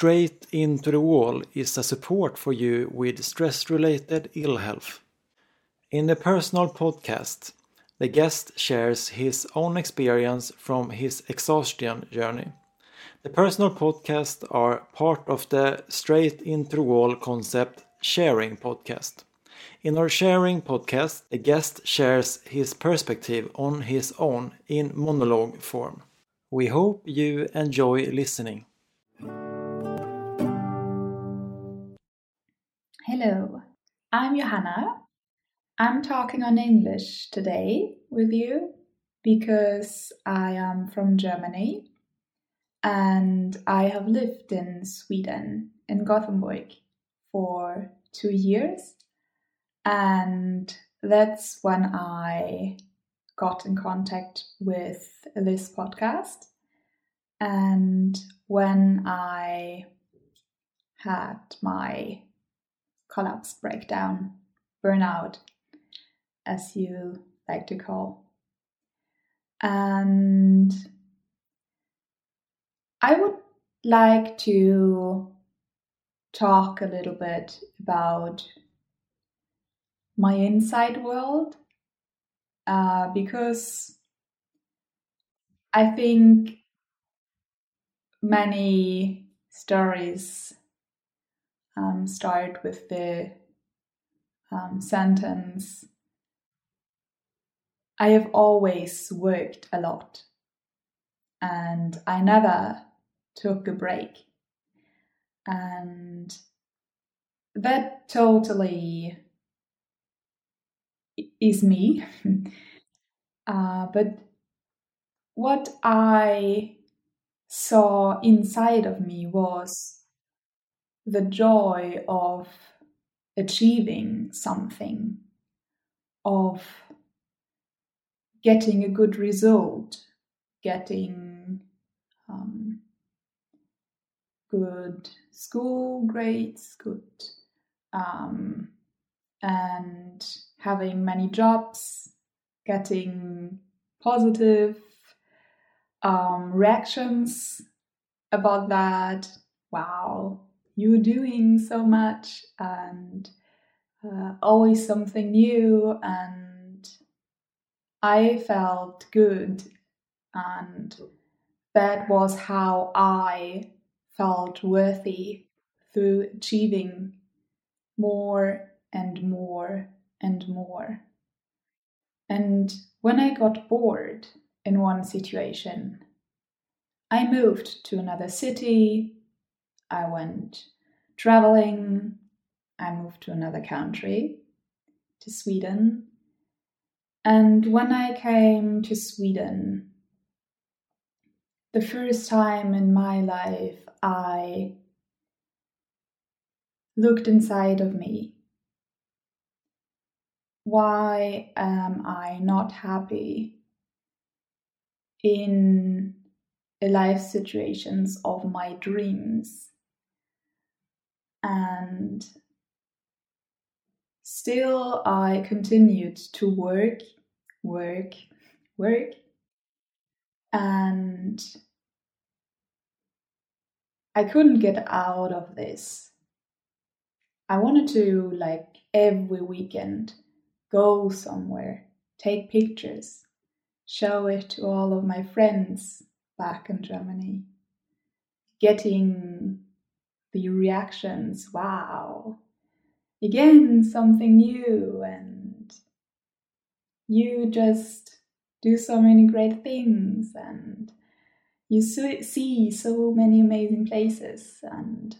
Straight Into the Wall is a support for you with stress related ill health. In the personal podcast, the guest shares his own experience from his exhaustion journey. The personal podcasts are part of the Straight Into the Wall concept sharing podcast. In our sharing podcast, the guest shares his perspective on his own in monologue form. We hope you enjoy listening. Hello, I'm Johanna. I'm talking on English today with you because I am from Germany and I have lived in Sweden, in Gothenburg, for two years. And that's when I got in contact with this podcast. And when I had my collapse breakdown, burnout, as you like to call. And I would like to talk a little bit about my inside world uh, because I think many stories um, start with the um, sentence I have always worked a lot and I never took a break. And that totally is me. uh, but what I saw inside of me was the joy of achieving something, of getting a good result, getting um, good school grades, good, um, and having many jobs, getting positive um, reactions about that. Wow, you're doing so much and uh, always something new and i felt good and that was how i felt worthy through achieving more and more and more. And when i got bored in one situation i moved to another city I went traveling. I moved to another country, to Sweden. And when I came to Sweden, the first time in my life, I looked inside of me. Why am I not happy in a life situations of my dreams? And still I continued to work, work, work, and I couldn't get out of this. I wanted to, like, every weekend go somewhere, take pictures, show it to all of my friends back in Germany, getting the reactions wow again something new and you just do so many great things and you see so many amazing places and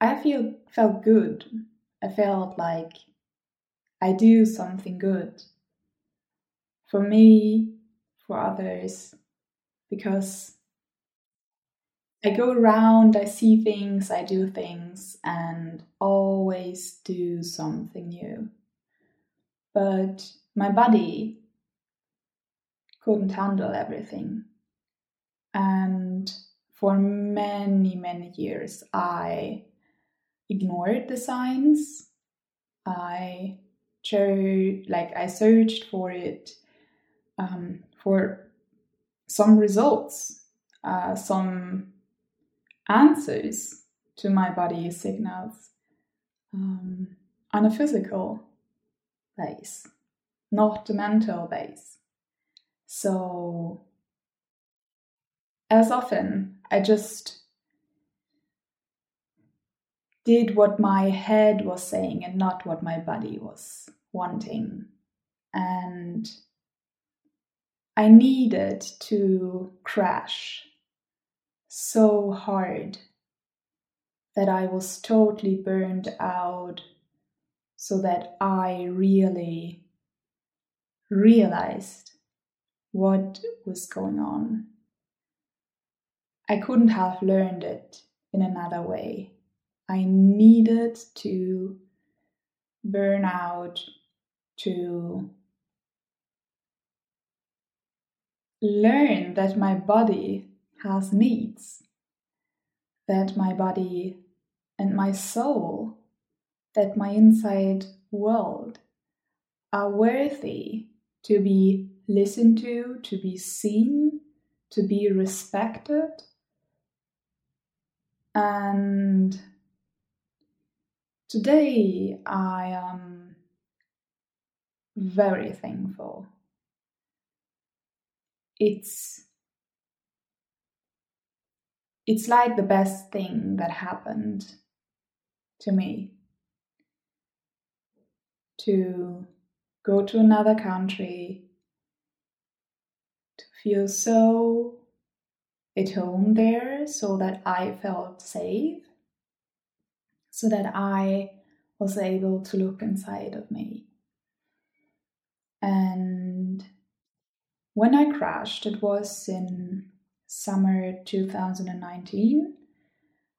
i feel felt good. I felt like i do something good for me for others because I go around, I see things, I do things, and always do something new. But my body couldn't handle everything. And for many, many years, I ignored the signs. I chose, like, I searched for it, um, for some results, uh, some answers to my body signals um, on a physical base, not a mental base. So, as often, I just did what my head was saying and not what my body was wanting. And I needed to crash so hard that I was totally burned out so that I really realized what was going on. I couldn't have learned it in another way. I needed to burn out to learn that my body has needs, that my body and my soul, that my inside world are worthy to be listened to, to be seen, to be respected. And today I am very thankful. It's it's like the best thing that happened to me to go to another country, to feel so at home there so that I felt safe, so that I was able to look inside of me. And when I crashed, it was in summer 2019.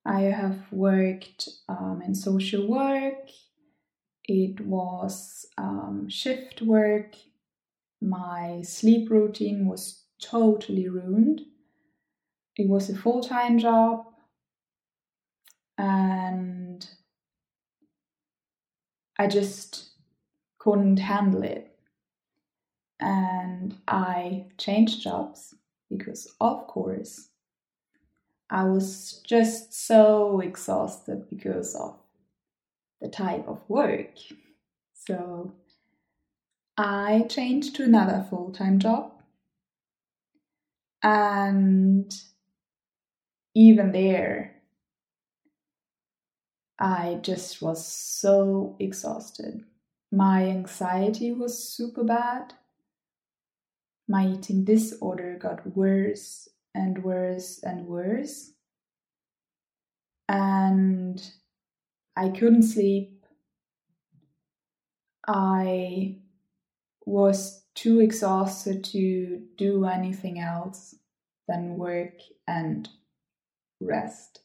I have worked um, in social work. It was um, shift work. My sleep routine was totally ruined. It was a full time job. And I just couldn't handle it. And I changed jobs because, of course, I was just so exhausted because of the type of work. So I changed to another full time job. And even there, I just was so exhausted. My anxiety was super bad my eating disorder got worse and worse and worse. And I couldn't sleep. I was too exhausted to do anything else than work and rest.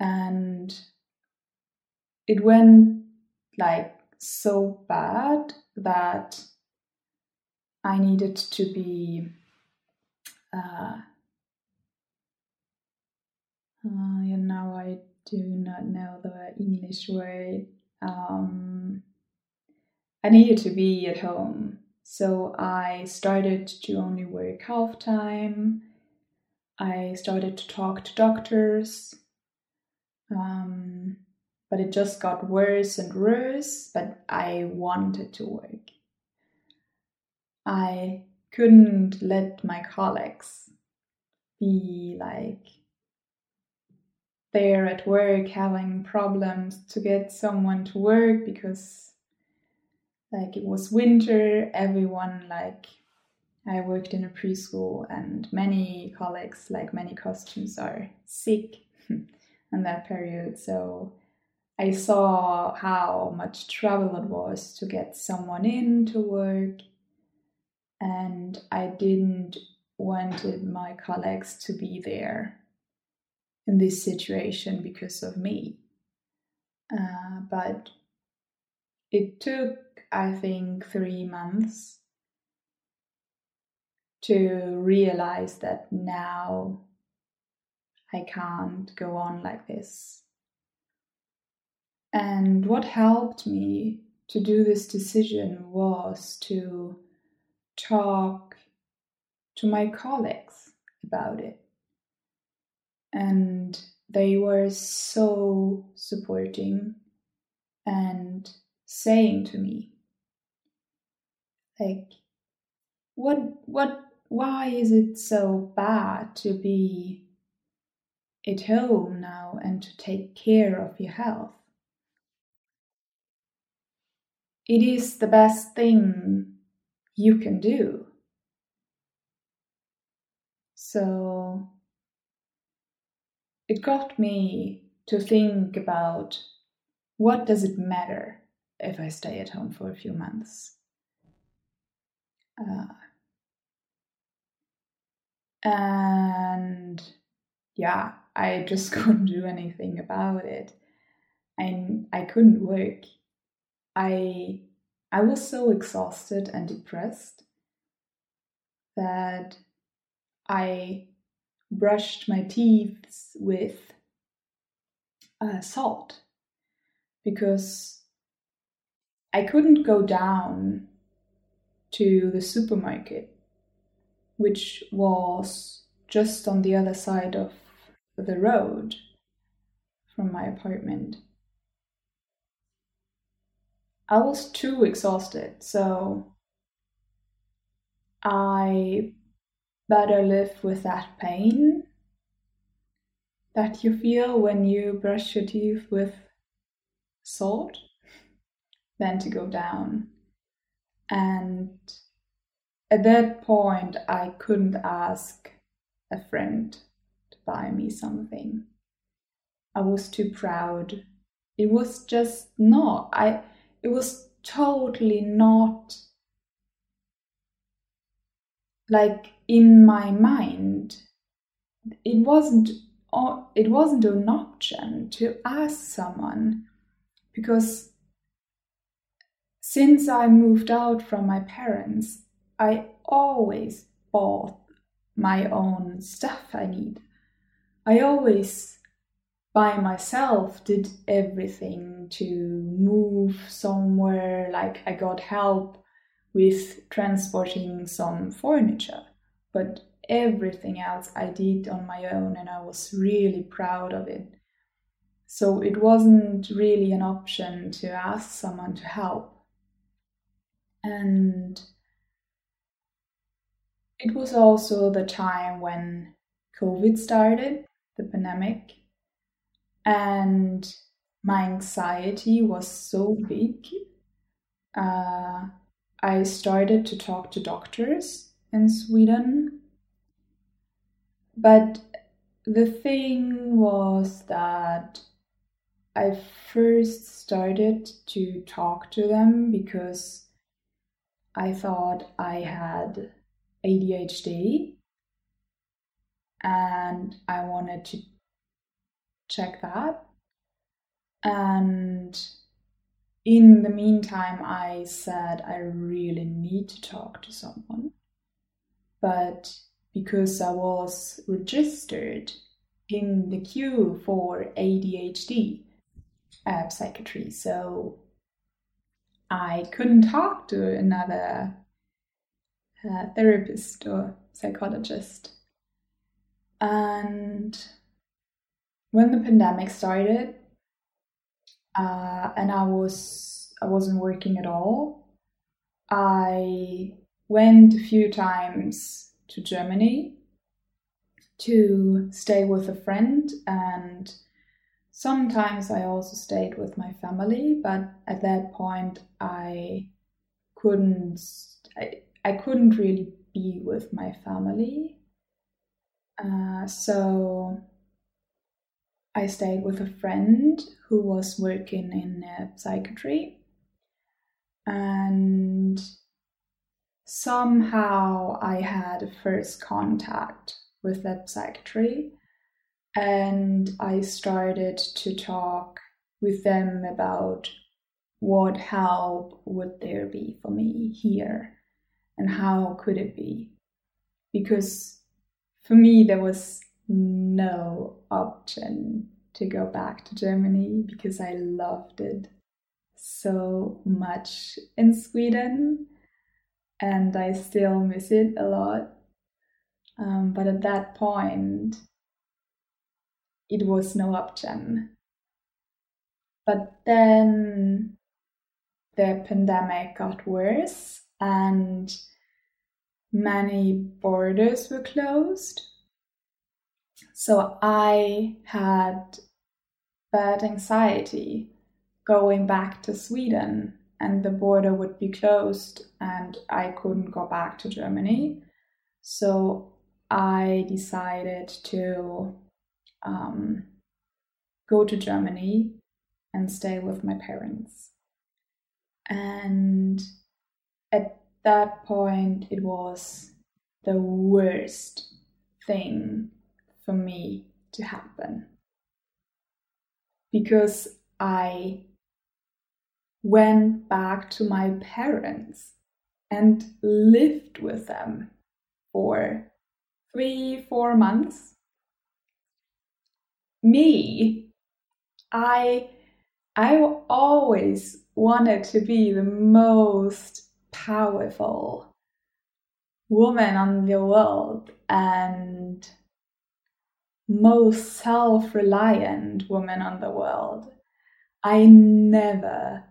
And it went like so bad that I needed to be uh, uh, now I do not know the English word. Um, I needed to be at home, so I started to only work half time. I started to talk to doctors, um, but it just got worse and worse. But I wanted to work. I couldn't let my colleagues be like there at work having problems to get someone to work because like it was winter everyone like i worked in a preschool and many colleagues like many costumes are sick in that period. So i saw how much trouble it was to get someone in to work and I didn't wanted my colleagues to be there in this situation because of me. Uh, but it took, I think, three months to realize that now I can't go on like this. And what helped me to do this decision was to talk to my colleagues about it. and they were so supporting and saying to me like what what why is it so bad to be at home now and to take care of your health it is the best thing you can do so it got me to think about what does it matter if I stay at home for a few months? Uh, and yeah, I just couldn't do anything about it. I, I couldn't work. I I was so exhausted and depressed that I brushed my teeth with uh, salt because I couldn't go down to the supermarket, which was just on the other side of the road from my apartment. I was too exhausted, so I better live with that pain that you feel when you brush your teeth with salt than to go down. And at that point, I couldn't ask a friend to buy me something. I was too proud. It was just not. I. It was totally not like in my mind. It wasn't. It wasn't an option to ask someone because since I moved out from my parents, I always bought my own stuff I need. I always by myself did everything to move somewhere, like I got help with transporting some furniture, but everything else I did on my own and I was really proud of it. So it wasn't really an option to ask someone to help. And it was also the time when COVID started, the pandemic, and my anxiety was so big. Uh, I started to talk to doctors in Sweden. But the thing was that I first started to talk to them because I thought I had ADHD and I wanted to check that. And in the meantime, I said I really need to talk to someone. But because I was registered in the queue for ADHD, uh, psychiatry. So I couldn't talk to another uh, therapist or psychologist. And when the pandemic started, uh, and I was I wasn't working at all, I went a few times to Germany to stay with a friend and Sometimes I also stayed with my family, but at that point I couldn't I, I couldn't really be with my family. Uh, so I stayed with a friend who was working in uh, psychiatry, and somehow I had a first contact with that psychiatry. And I started to talk with them about what help would there be for me here and how could it be? Because for me there was no option to go back to Germany because I loved it so much in Sweden and I still miss it a lot. Um, but at that point, it was no option. But then the pandemic got worse and many borders were closed. So I had bad anxiety going back to Sweden and the border would be closed and I couldn't go back to Germany. So I decided to um, go to Germany and stay with my parents. And at that point, it was the worst thing for me to happen because I went back to my parents and lived with them for three, four months. Me, I, I always wanted to be the most powerful woman on the world and most self reliant woman on the world. I never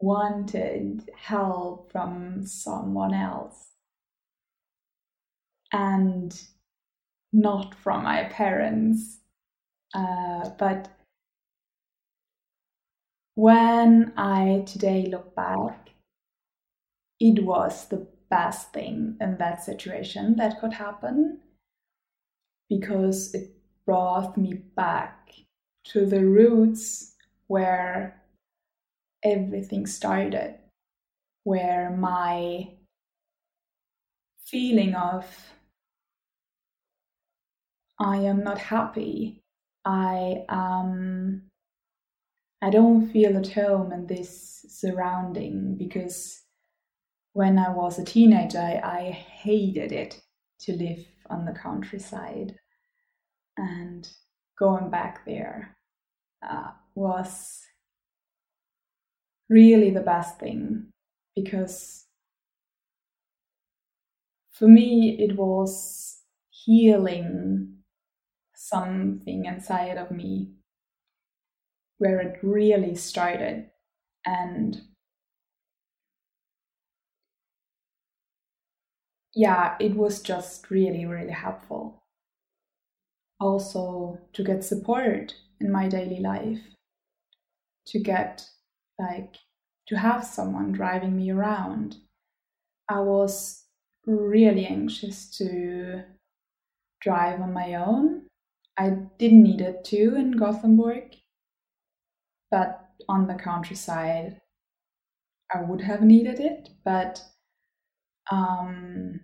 wanted help from someone else and not from my parents. Uh, but when I today look back, it was the best thing in that situation that could happen because it brought me back to the roots where everything started, where my feeling of I am not happy, I um I don't feel at home in this surrounding because when I was a teenager, I, I hated it to live on the countryside. And going back there uh, was really the best thing because for me it was healing something inside of me where it really started. And yeah it was just really really helpful also to get support in my daily life to get like to have someone driving me around. I was really anxious to drive on my own. I didn't need it to in Gothenburg, but on the countryside, I would have needed it. But um,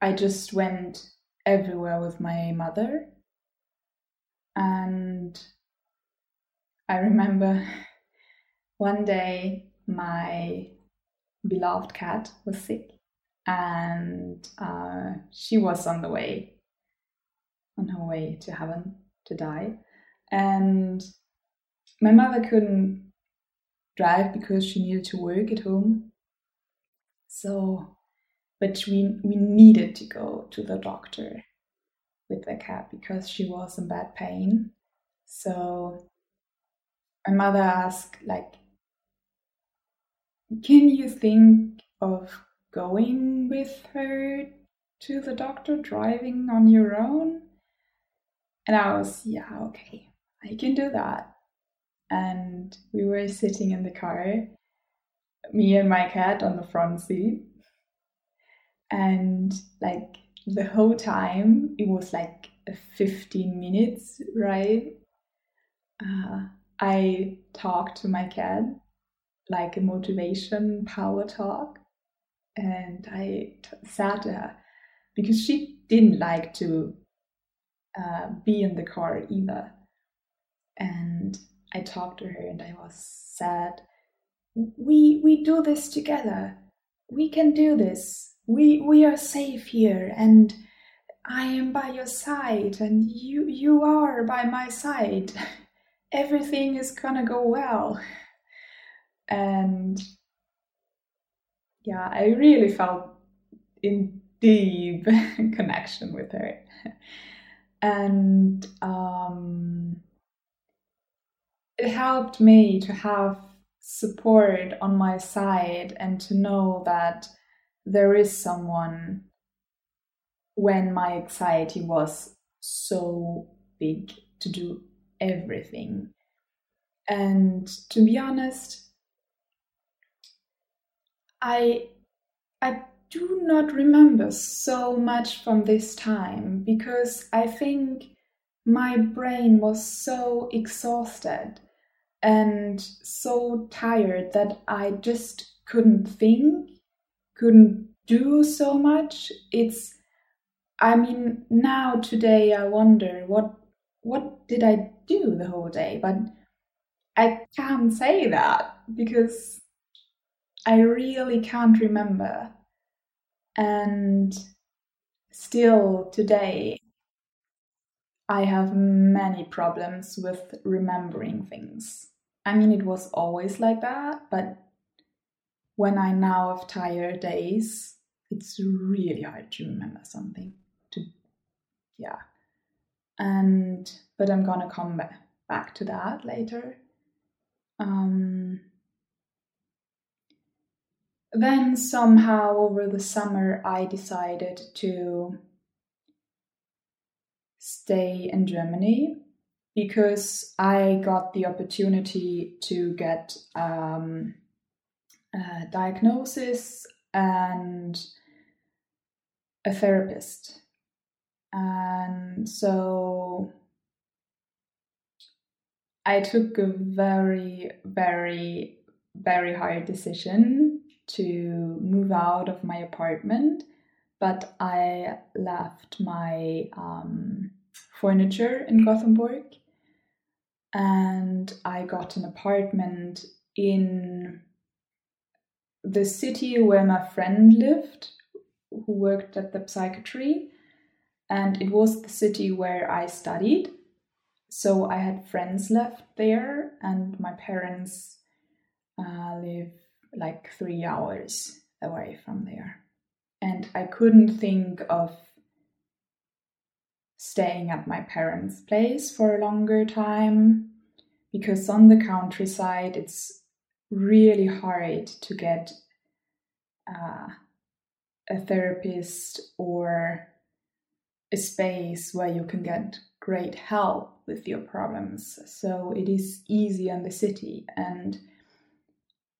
I just went everywhere with my mother. And I remember one day my beloved cat was sick and uh, she was on the way, on her way to heaven to die. And my mother couldn't drive because she needed to work at home. So, but we, we needed to go to the doctor with the cat because she was in bad pain. So my mother asked like can you think of going with her to the doctor driving on your own? And i was yeah okay i can do that. And we were sitting in the car me and my cat on the front seat and like the whole time it was like 15 minutes right uh, I talked to my cat like a motivation power talk. And I t- said to her, because she didn't like to uh, be in the car either. And I talked to her and I was sad. We we do this together. We can do this. We we are safe here and I am by your side and you you are by my side. everything is gonna go well. And yeah, I really felt in deep connection with her. and um, it helped me to have support on my side and to know that there is someone when my anxiety was so big to do everything. And to be honest, I I do not remember so much from this time because I think my brain was so exhausted and so tired that I just couldn't think, couldn't do so much. It's I mean, now today I wonder what what did I do the whole day, but I can't say that because I really can't remember. And still today, I have many problems with remembering things. I mean, it was always like that, but when I now have tired days, it's really hard to remember something To yeah. And but i'm gonna come back to that later. Um, then somehow over the summer i decided to stay in germany because i got the opportunity to get um, a diagnosis and a therapist. And so I took a very, very, very hard decision to move out of my apartment, but I left my um, furniture in Gothenburg and I got an apartment in the city where my friend lived, who worked at the psychiatry and it was the city where I studied. So I had friends left there, and my parents uh, live like three hours away from there. And I couldn't think of staying at my parents' place for a longer time because on the countryside it's really hard to get uh, a therapist or a space where you can get great help with your problems. So it is easy in the city. And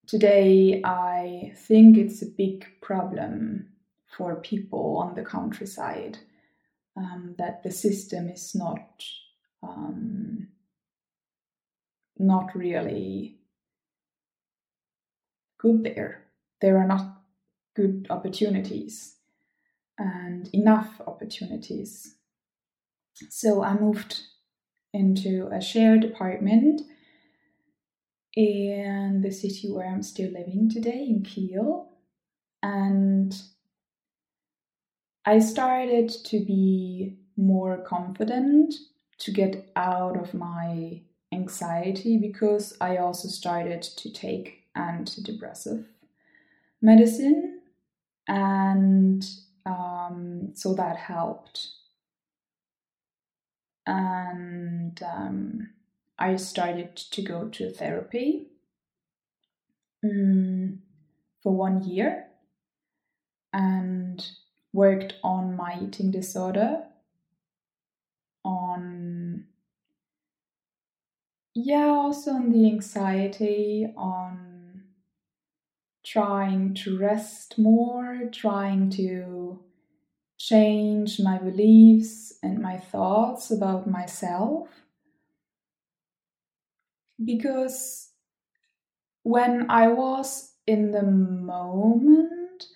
today I think it's a big problem for people on the countryside um, that the system is not um, not really good there. There are not good opportunities and enough opportunities. So I moved into a shared apartment in the city where I'm still living today, in Kiel. And I started to be more confident to get out of my anxiety because I also started to take antidepressive medicine and um, so that helped. And um, I started to go to therapy um, for one year and worked on my eating disorder, on yeah, also on the anxiety, on trying to rest more, trying to change my beliefs and my thoughts about myself. Because when I was in the moment,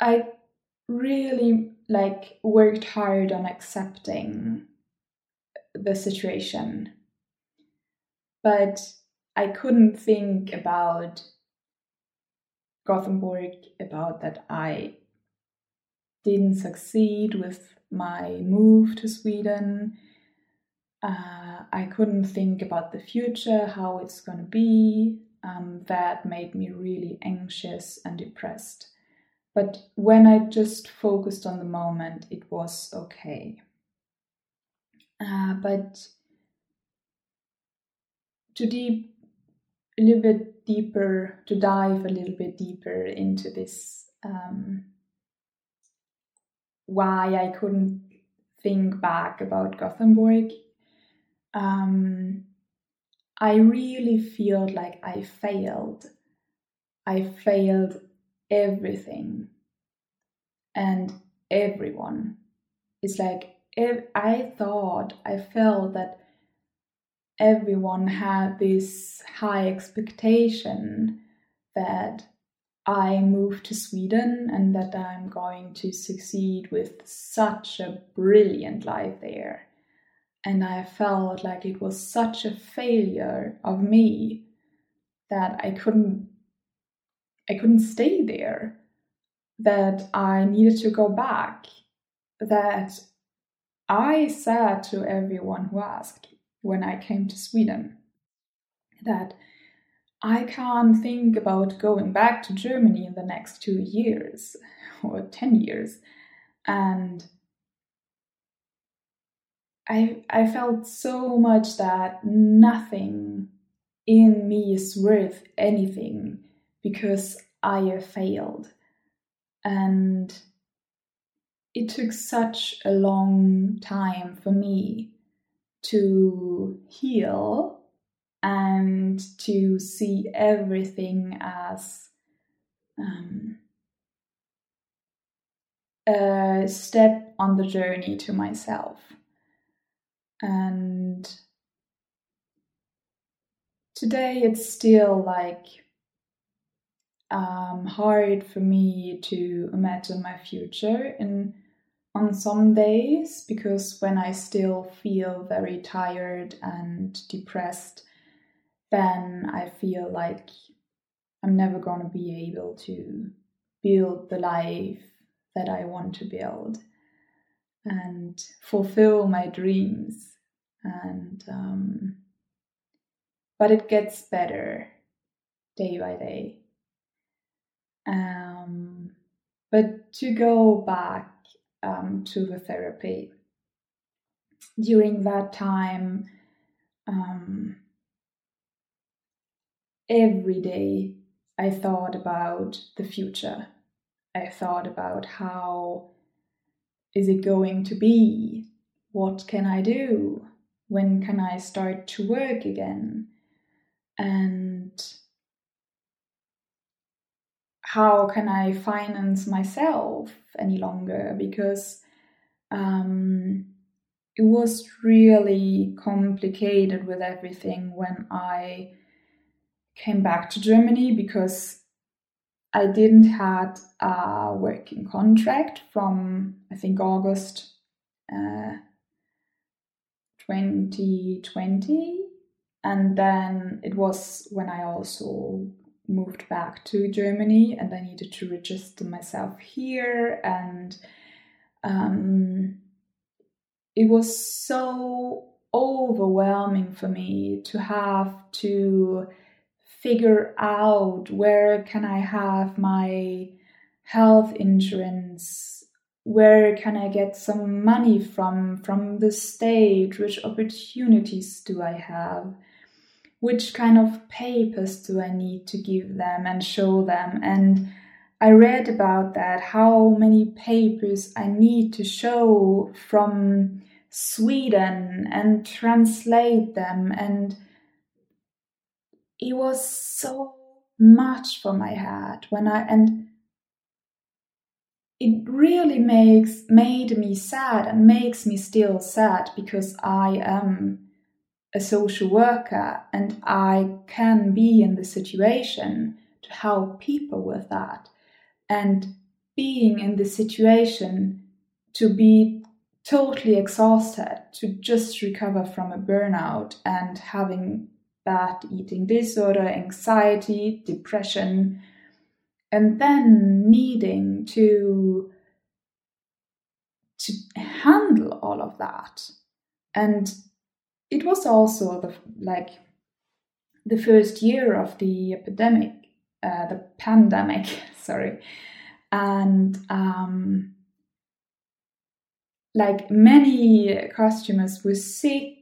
I really like worked hard on accepting the situation. But I couldn't think about Gothenburg about that I didn't succeed with my move to Sweden. Uh, I couldn't think about the future, how it's going to be. Um, that made me really anxious and depressed. But when I just focused on the moment, it was okay. Uh, but to deep, a little bit deeper, to dive a little bit deeper into this, um, why I couldn't think back about Gothenburg. Um, I really feel like I failed. I failed everything and everyone. It's like I thought, I felt that everyone had this high expectation that I moved to Sweden and that I'm going to succeed with such a brilliant life there. And I felt like it was such a failure of me that I couldn't I couldn't stay there, that I needed to go back, that I said to everyone who asked when I came to Sweden that I can't think about going back to Germany in the next two years or 10 years. And I, I felt so much that nothing in me is worth anything because I failed. And it took such a long time for me to heal and to see everything as um, a step on the journey to myself. And today it's still like um, hard for me to imagine my future in on some days because when I still feel very tired and depressed, then I feel like I'm never going to be able to build the life that I want to build and fulfill my dreams. And um, but it gets better day by day. Um, but to go back um, to the therapy, during that time, um, every day I thought about the future. I thought about how is it going to be? What can I do? When can I start to work again? And how can I finance myself any longer? Because um, it was really complicated with everything when I came back to Germany because I didn't had a working contract from I think August uh, 2020 and then it was when I also moved back to Germany and I needed to register myself here and um, it was so overwhelming for me to have to figure out where can I have my health insurance where can I get some money from from the state which opportunities do I have which kind of papers do I need to give them and show them? And I read about that how many papers I need to show from Sweden and translate them and it was so much for my head when I and it really makes made me sad and makes me still sad because I am a social worker and I can be in the situation to help people with that and being in the situation to be totally exhausted to just recover from a burnout and having bad eating disorder, anxiety, depression, and then needing to to handle all of that. And it was also the like the first year of the epidemic, uh, the pandemic, sorry, and um, like many customers were sick.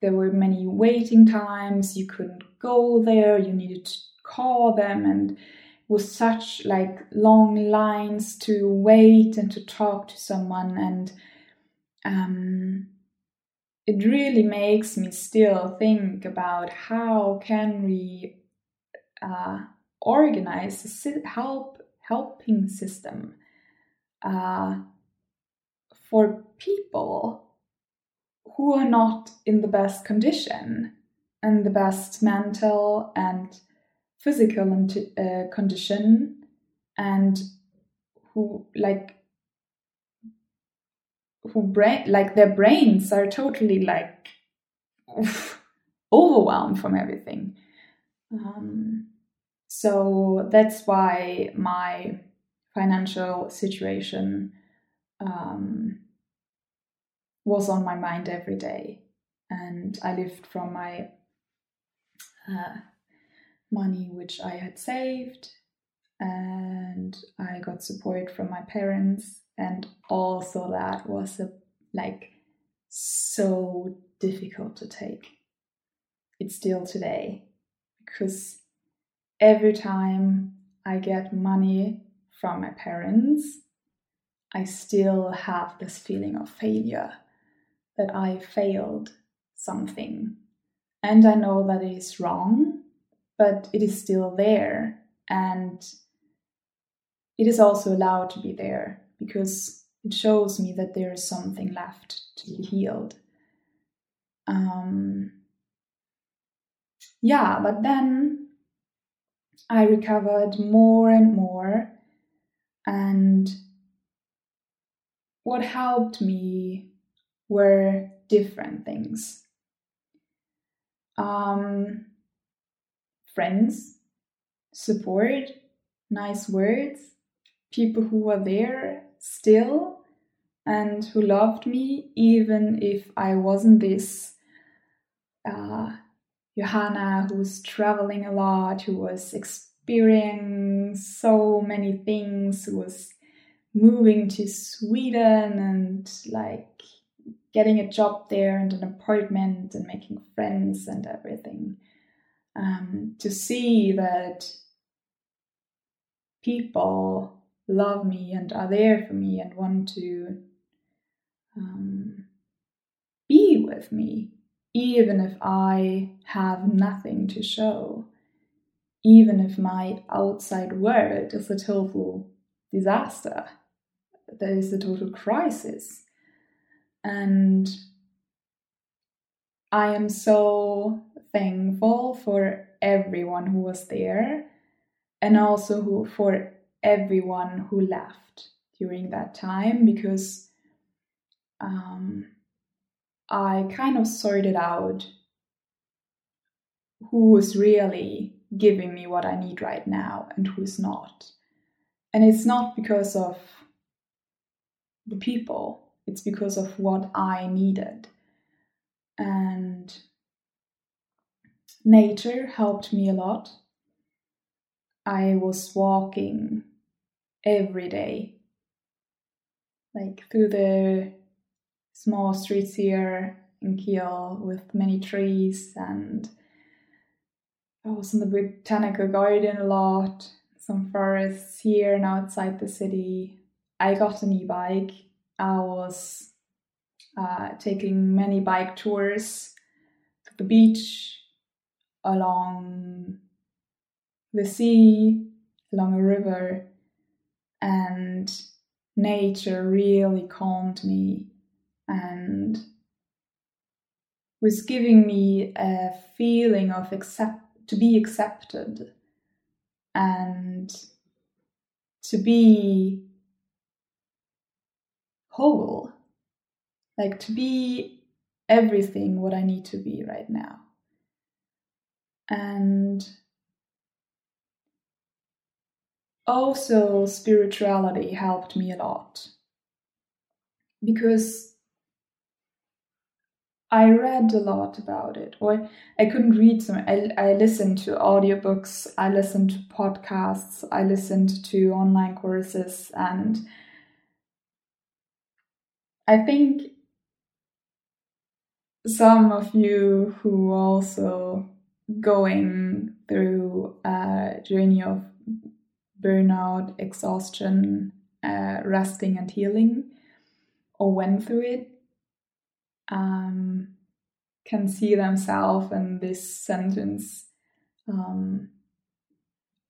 There were many waiting times. You couldn't go there. You needed to call them and was such like long lines to wait and to talk to someone and um, it really makes me still think about how can we uh, organize a help helping system uh, for people who are not in the best condition and the best mental and physical uh, condition and who like who brain like their brains are totally like oof, overwhelmed from everything. Um, so that's why my financial situation um, was on my mind every day. And i lived from my uh, money which I had saved, and I got support from my parents, and also that was a, like so difficult to take. It's still today because every time I get money from my parents, I still have this feeling of failure that I failed something. And I know that it is wrong, but it is still there and it is also allowed to be there because it shows me that there is something left to be healed. Um, yeah, but then I recovered more and more, and what helped me were different things. Um, friends, support, nice words, people who were there still and who loved me, even if I wasn't this uh, Johanna who was traveling a lot, who was experiencing so many things, who was moving to Sweden and like getting a job there and an apartment and making friends and everything. Um, to see that people love me and are there for me and want to um, be with me, even if I have nothing to show, even if my outside world is a total disaster, there is a total crisis. And I am so thankful for everyone who was there and also who, for everyone who left during that time because um, I kind of sorted out who is really giving me what I need right now and who's not. And it's not because of the people, it's because of what I needed. And nature helped me a lot. I was walking every day, like through the small streets here in Kiel with many trees, and I was in the botanical garden a lot, some forests here and outside the city. I got an e bike. I was uh, taking many bike tours to the beach along the sea, along a river, and nature really calmed me and was giving me a feeling of accept to be accepted and to be whole like to be everything what i need to be right now. And also spirituality helped me a lot because I read a lot about it, or I couldn't read some. I, I listened to audiobooks, I listened to podcasts, I listened to online courses, and I think some of you who also going through a journey of burnout, exhaustion, uh, resting and healing, or went through it, um, can see themselves in this sentence. Um,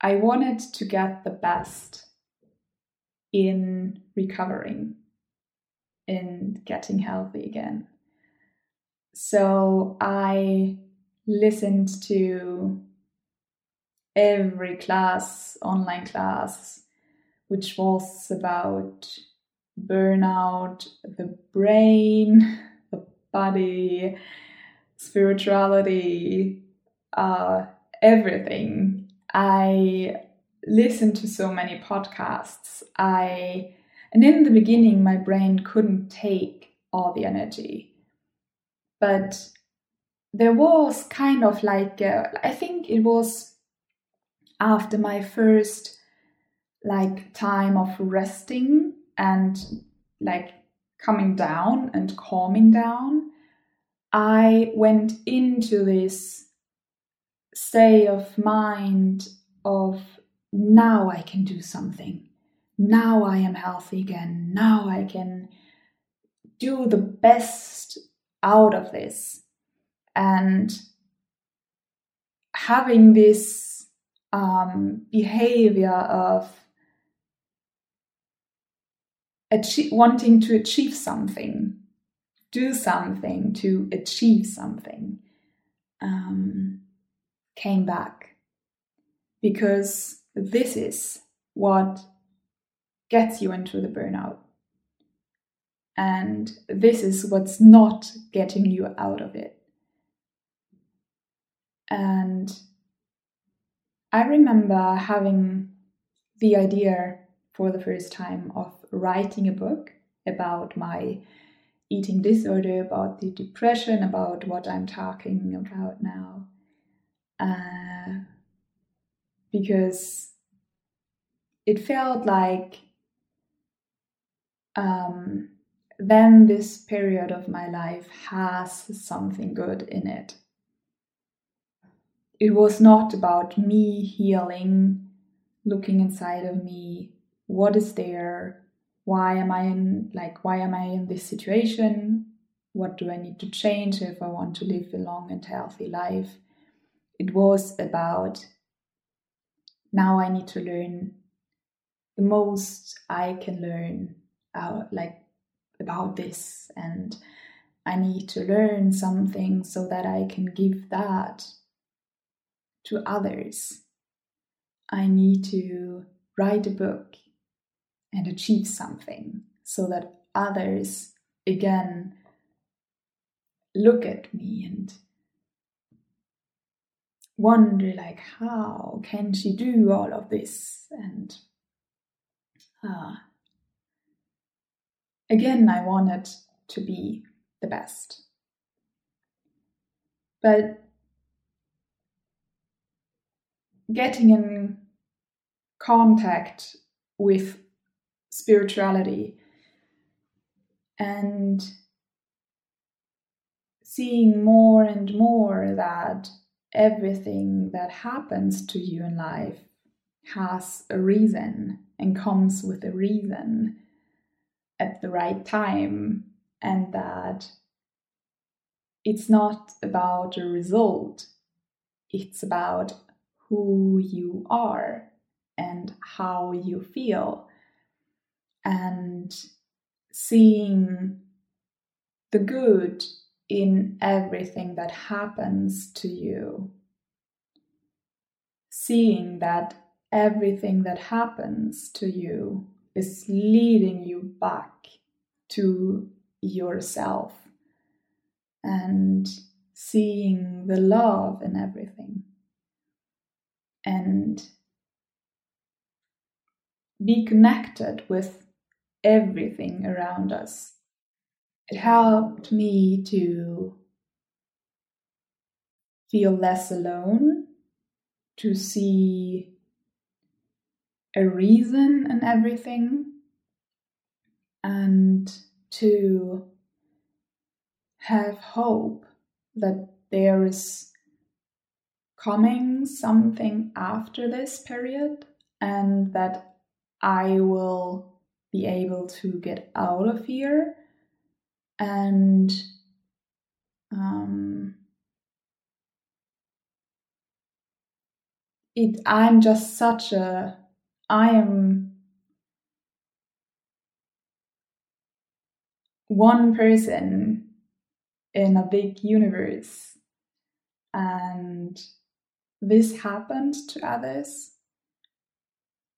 I wanted to get the best in recovering, in getting healthy again. So I listened to every class, online class, which was about burnout, the brain, the body, spirituality, uh, everything. I listened to so many podcasts. I and in the beginning my brain couldn't take all the energy. But there was kind of like a, I think it was after my first like time of resting and like coming down and calming down i went into this state of mind of now i can do something. Now i am healthy again. Now i can do the best out of this. And having this um, behavior of achieve, wanting to achieve something, do something to achieve something, um, came back because this is what gets you into the burnout. And this is what's not getting you out of it. And I remember having the idea for the first time of writing a book about my eating disorder, about the depression, about what I'm talking about now. Uh, because it felt like um, then this period of my life has something good in it. It was not about me healing, looking inside of me, what is there, why am I in like why am I in this situation? What do I need to change if I want to live a long and healthy life? It was about now I need to learn the most I can learn out like about this and I need to learn something so that I can give that to others. I need to write a book and achieve something so that others again look at me and wonder like how can she do all of this? And uh, again i wanted to be the best. But getting in contact with spirituality and seeing more and more that everything that happens to you in life has a reason and comes with a reason at the right time, and that it's not about a result, it's about who you are and how you feel and seeing the good in everything that happens to you. Seeing that everything that happens to you is leading you back to yourself and seeing the love in everything. And be connected with everything around us. It helped me to feel less alone, to see a reason in everything, and to have hope that there is coming something after this period and that I will be able to get out of here and um, it i'm just such a i am one person in a big universe and this happened to others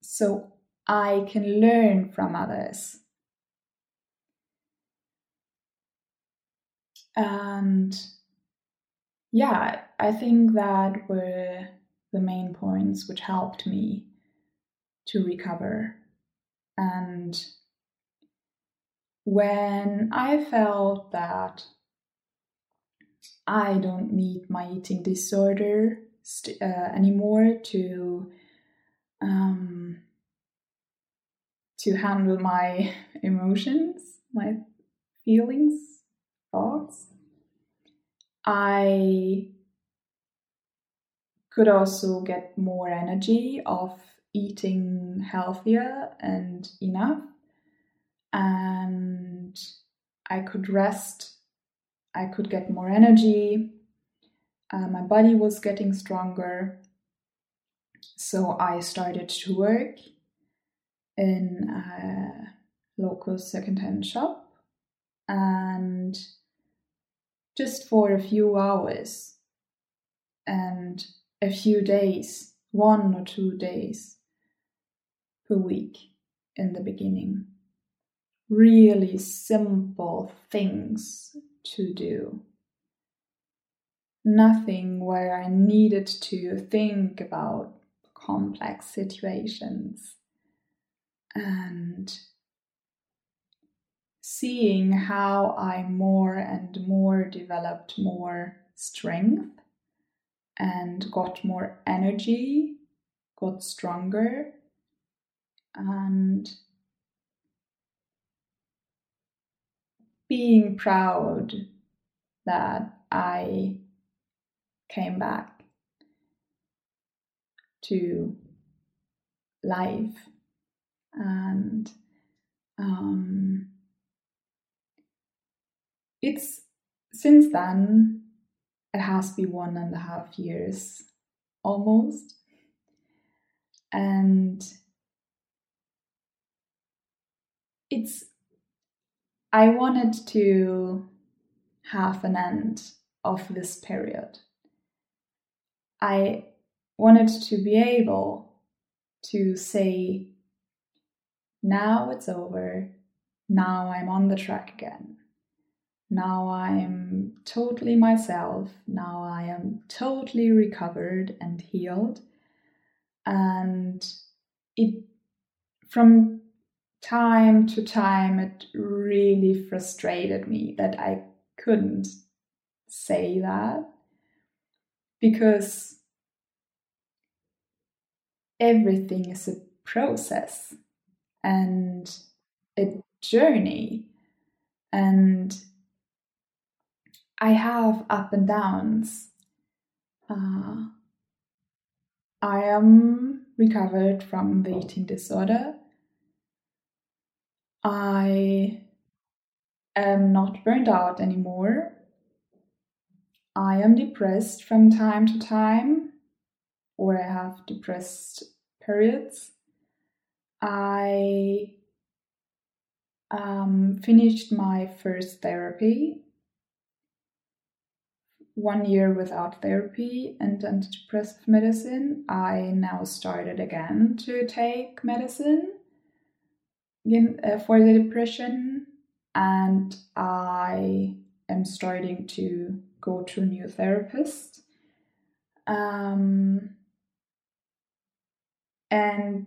so i can learn from others and yeah i think that were the main points which helped me to recover. And when I felt that I don't need my eating disorder st- uh, anymore to um, to handle my emotions, my feelings, thoughts, I could also get more energy of eating healthier and enough. And I could rest, I could get more energy. Uh, my body was getting stronger. So I started to work in a local secondhand shop and just for a few hours. And a few days, one or two days per week in the beginning. Really simple things to do. Nothing where I needed to think about complex situations. And seeing how I more and more developed more strength and got more energy, got stronger, and being proud that I came back to life and um, it's since then it has been one and a half years almost. And it's, I wanted to have an end of this period. I wanted to be able to say, now it's over, now I'm on the track again. Now I am totally myself. Now I am totally recovered and healed. And it, from time to time, it really frustrated me that I couldn't say that because everything is a process and a journey. And I have up and downs. Uh, I am recovered from the eating disorder. I am not burned out anymore. I am depressed from time to time, or I have depressed periods. I um, finished my first therapy one year without therapy and antidepressive medicine, I now started again to take medicine in, uh, for the depression, and I am starting to go to a new therapist. Um, and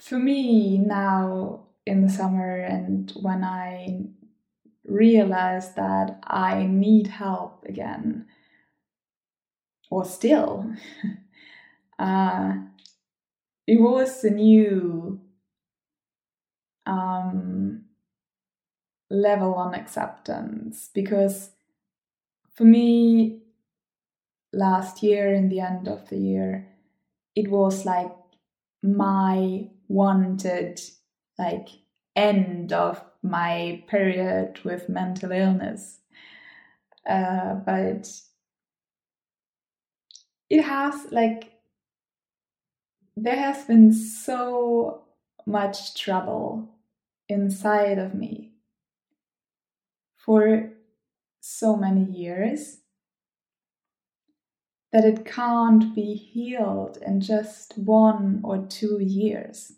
for me now in the summer and when I realize that I need help again, or still. uh, it was a new um, level on acceptance because for me last year in the end of the year it was like my wanted like end of my period with mental illness. Uh, but it has like there has been so much trouble inside of me for so many years that it can't be healed in just one or two years.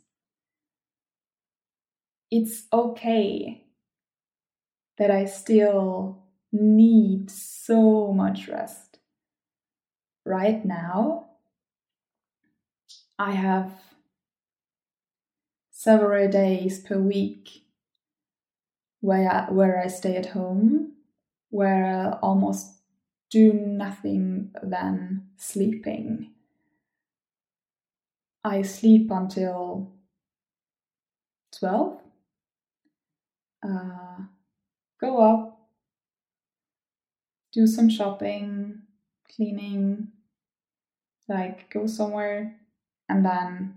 It's okay that I still need so much rest. Right now, I have several days per week where I, where I stay at home, where I almost do nothing than sleeping. I sleep until 12, uh, go up, do some shopping, cleaning, like go somewhere, and then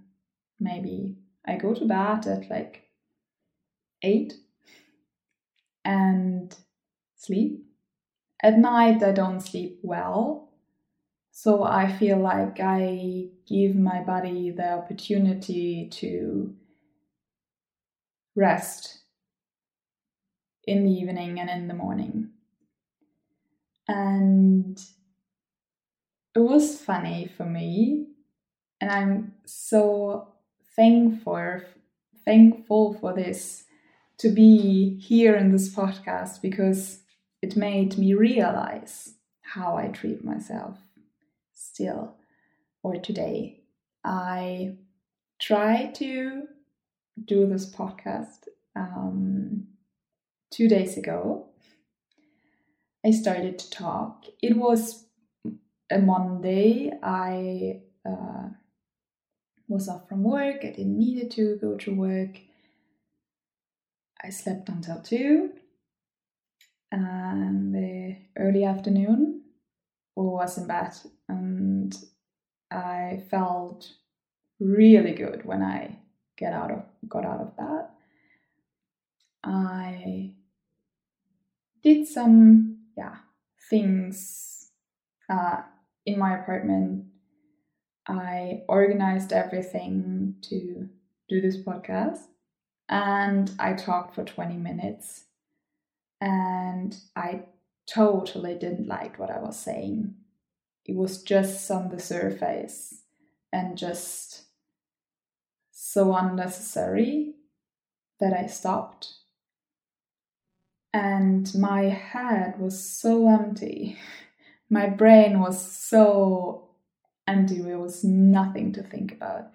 maybe I go to bed at like 8 and sleep at night, I don't sleep well. So I feel like I give my body the opportunity to rest in the evening and in the morning. And it was funny for me. And I'm so thankful thankful for this to be here in this podcast because it made me realize how I treat myself still or today. I try to do this podcast um, two days ago. I started to talk. It was a Monday. I uh, was off from work. I didn't need to go to work. I slept until two and the early afternoon I was in bed and I felt really good when I get out of got out of bed. I did some yeah things uh, in my apartment. I organized everything to do this podcast and I talked for 20 minutes and I totally didn't like what I was saying. It was just on the surface and just so unnecessary that I stopped. And my head was so empty. My brain was so empty, there was nothing to think about.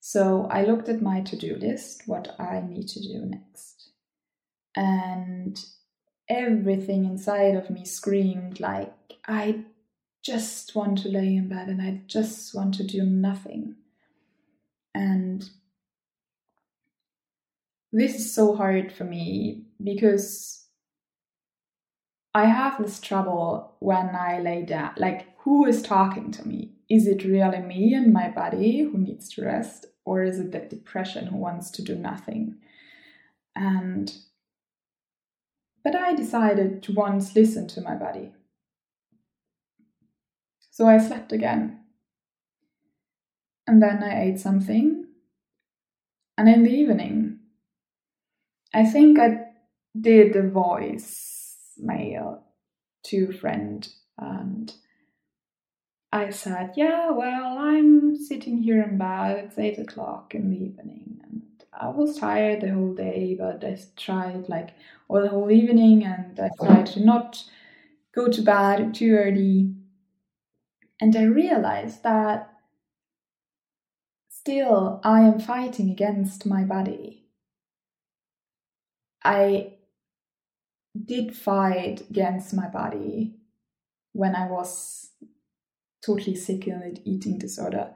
So I looked at my to do list, what I need to do next and everything inside of me screamed like I just want to lay in bed and I just want to do nothing. And this is so hard for me because I have this trouble when I lay down. Like, who is talking to me? Is it really me and my body who needs to rest? Or is it that depression who wants to do nothing? And but I decided to once listen to my body. So I slept again. And then I ate something. And in the evening, I think I did a voice mail to a friend and I said, Yeah, well, I'm sitting here in bed, it's eight o'clock in the evening, and I was tired the whole day, but I tried like or the whole evening and I oh. tried to not go to bed too early. And I realized that still I am fighting against my body. I did fight against my body when I was totally sick and eating disorder.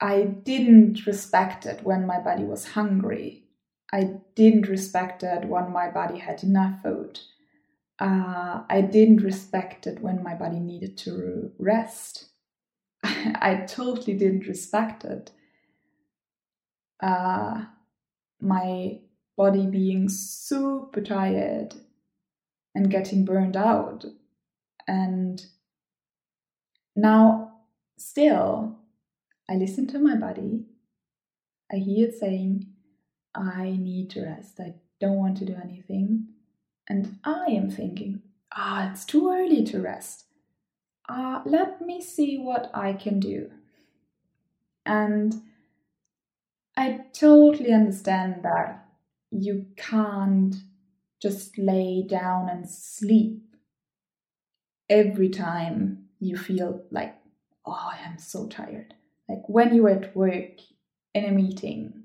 I didn't respect it when my body was hungry I didn't respect it when my body had enough food. Uh, I didn't respect it when my body needed to rest. I totally didn't respect it. Uh, my body being super tired and getting burned out. And now, still, I listen to my body. I hear it saying, I need to rest. I don't want to do anything. And I am thinking, ah, it's too early to rest. Uh, let me see what I can do. And I totally understand that you can't just lay down and sleep every time you feel like, oh, I am so tired. Like when you're at work in a meeting,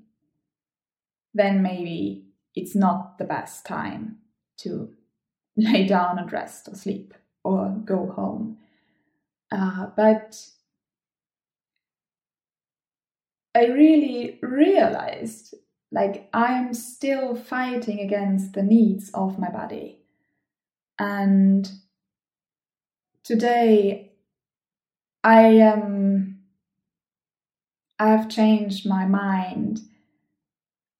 then maybe it's not the best time to lay down and rest or sleep or go home. Uh, but I really realized like I'm still fighting against the needs of my body. And today I am I have changed my mind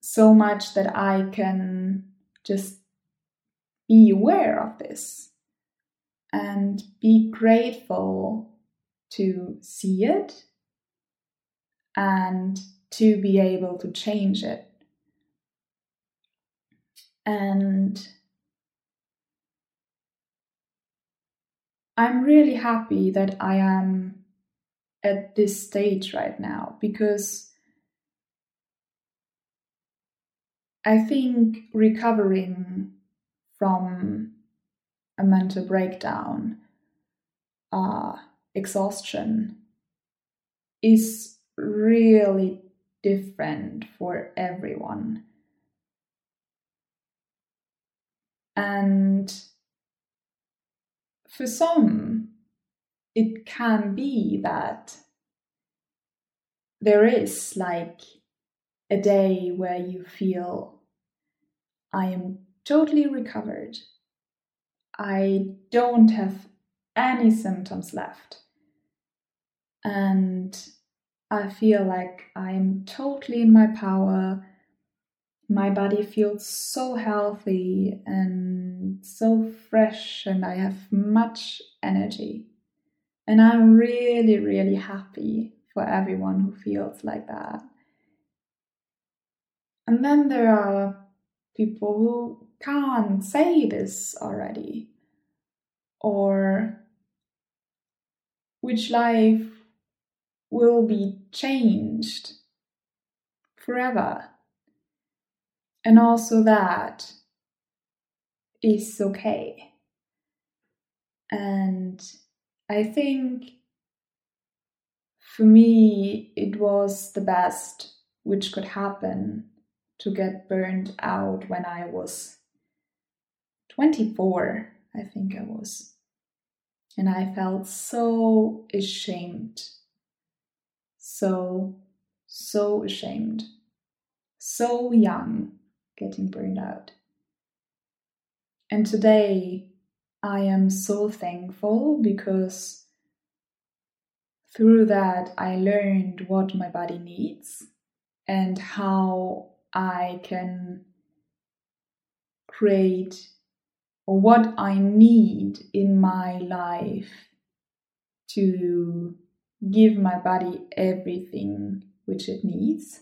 so much that I can just be aware of this and be grateful to see it and to be able to change it. And I'm really happy that I am at this stage right now because I think recovering from a mental breakdown, uh, exhaustion, is really different for everyone. And for some, it can be that there is like a day where you feel I am totally recovered. I don't have any symptoms left. And I feel like I'm totally in my power. My body feels so healthy and so fresh, and I have much energy. And I'm really, really happy for everyone who feels like that. And then there are people who can't say this already, or which life will be changed forever. And also that is okay. And I think for me, it was the best which could happen to get burned out when I was 24, I think I was. And I felt so ashamed. So, so ashamed. So young getting burned out. And today I am so thankful because through that I learned what my body needs and how I can create what I need in my life to give my body everything which it needs.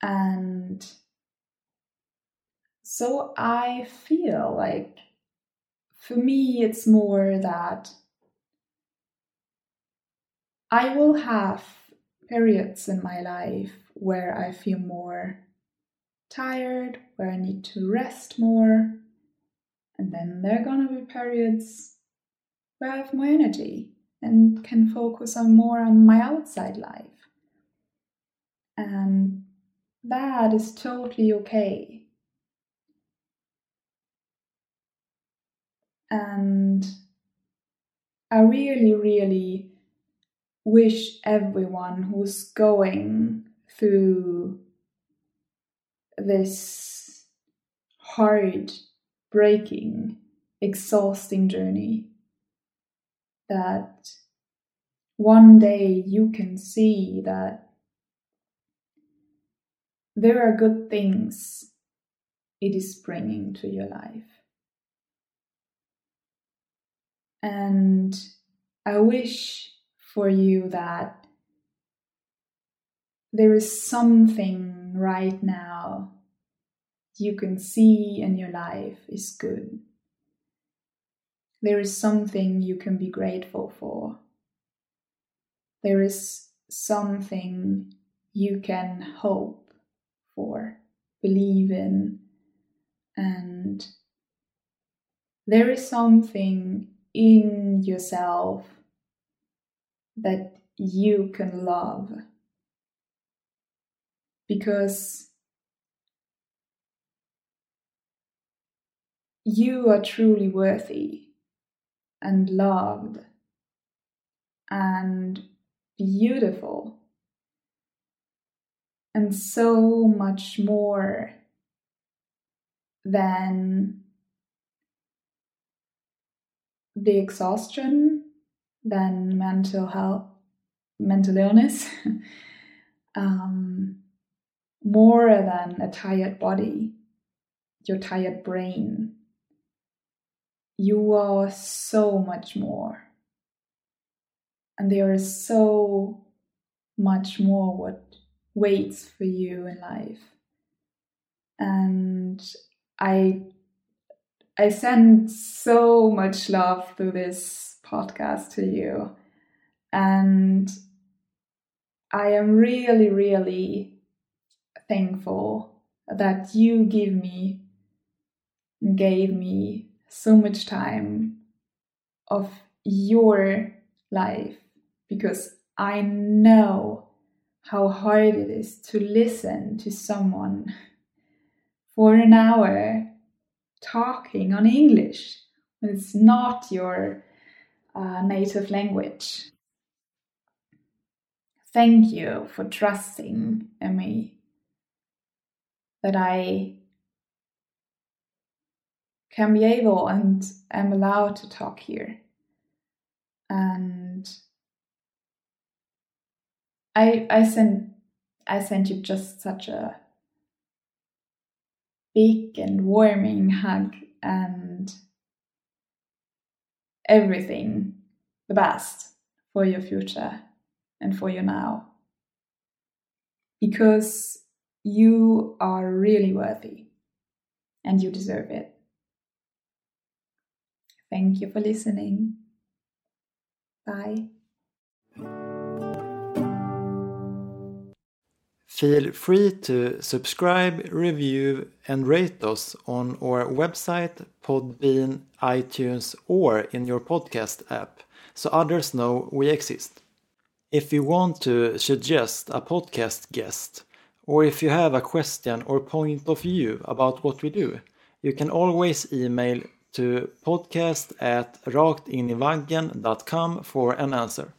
And so I feel like for me, it's more that I will have periods in my life where I feel more tired, where I need to rest more. And then there are gonna be periods where I have more energy and can focus on more on my outside life. And that is totally okay. And I really, really wish everyone who's going through this hard, breaking, exhausting journey that one day you can see that there are good things it is bringing to your life. And I wish for you that there is something right now you can see in your life is good. There is something you can be grateful for. There is something you can hope for, believe in, and there is something in yourself that you can love. Because you are truly worthy and loved and beautiful and so much more than the exhaustion, than mental health, mental illness, um, more than a tired body, your tired brain. You are so much more. And there is so much more what waits for you in life. And I I send so much love through this podcast to you. And I am really, really thankful that you give me, gave me so much time of your life because I know how hard it is to listen to someone for an hour talking on English when it's not your uh, native language. Thank you for trusting in me that I can be able and am allowed to talk here. And I I sent I sent you just such a big and warming hug and everything the best for your future and for your now. Because you are really worthy and you deserve it. Thank you for listening. Bye. Feel free to subscribe, review, and rate us on our website, Podbean, iTunes, or in your podcast app so others know we exist. If you want to suggest a podcast guest, or if you have a question or point of view about what we do, you can always email to podcast at raktinivaggen.com for an answer.